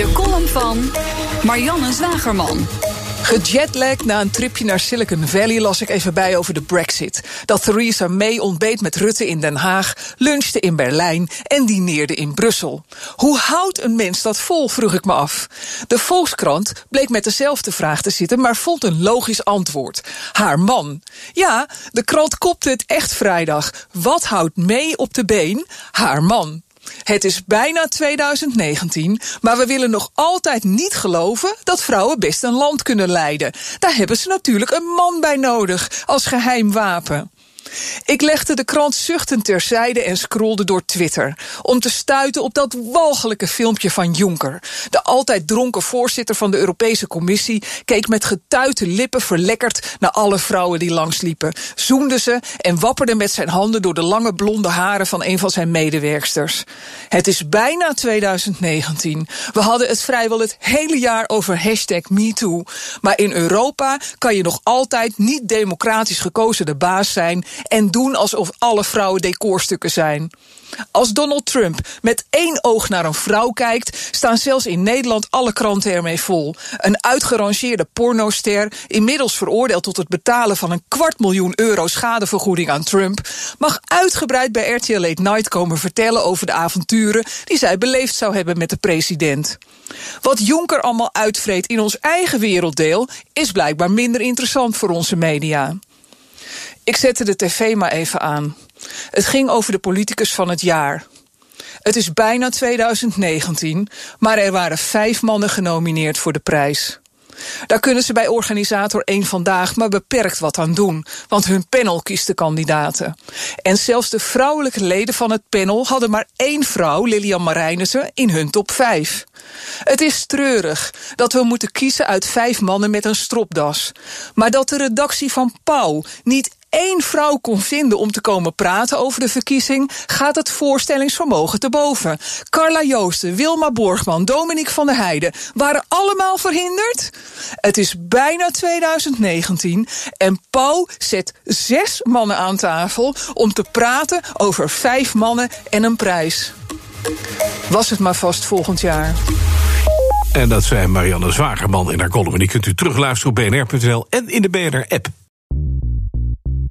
De column van Marianne Zwagerman. Gejetlagd na een tripje naar Silicon Valley las ik even bij over de Brexit. Dat Theresa May ontbeet met Rutte in Den Haag, lunchte in Berlijn en dineerde in Brussel. Hoe houdt een mens dat vol, vroeg ik me af. De Volkskrant bleek met dezelfde vraag te zitten, maar vond een logisch antwoord. Haar man. Ja, de krant kopte het echt vrijdag. Wat houdt May op de been? Haar man. Het is bijna 2019, maar we willen nog altijd niet geloven dat vrouwen best een land kunnen leiden. Daar hebben ze natuurlijk een man bij nodig als geheim wapen. Ik legde de krant zuchtend terzijde en scrolde door Twitter. Om te stuiten op dat walgelijke filmpje van Juncker. De altijd dronken voorzitter van de Europese Commissie keek met getuite lippen verlekkerd naar alle vrouwen die langsliepen. Zoende ze en wapperde met zijn handen door de lange blonde haren van een van zijn medewerksters. Het is bijna 2019. We hadden het vrijwel het hele jaar over hashtag MeToo. Maar in Europa kan je nog altijd niet democratisch gekozen de baas zijn en doen alsof alle vrouwen decorstukken zijn. Als Donald Trump met één oog naar een vrouw kijkt, staan zelfs in Nederland alle kranten ermee vol. Een uitgerangeerde pornoster, inmiddels veroordeeld tot het betalen van een kwart miljoen euro schadevergoeding aan Trump, mag uitgebreid bij RTL Late Night komen vertellen over de avonturen die zij beleefd zou hebben met de president. Wat Jonker allemaal uitvreet in ons eigen werelddeel is blijkbaar minder interessant voor onze media. Ik zette de tv maar even aan. Het ging over de politicus van het jaar. Het is bijna 2019, maar er waren vijf mannen genomineerd voor de prijs. Daar kunnen ze bij organisator 1 Vandaag maar beperkt wat aan doen, want hun panel kiest de kandidaten. En zelfs de vrouwelijke leden van het panel hadden maar één vrouw, Lilian Marijnissen, in hun top 5. Het is treurig dat we moeten kiezen uit vijf mannen met een stropdas. Maar dat de redactie van Pauw niet één vrouw kon vinden om te komen praten over de verkiezing, gaat het voorstellingsvermogen te boven. Carla Joosten, Wilma Borgman, Dominique van der Heijden waren allemaal verhinderd. Het is bijna 2019 en Pauw zet zes mannen aan tafel om te praten over vijf mannen en een prijs. Was het maar vast volgend jaar. En dat zei Marianne Zwagerman in haar column. Die kunt u terugluisteren op bnr.nl en in de BNR-app.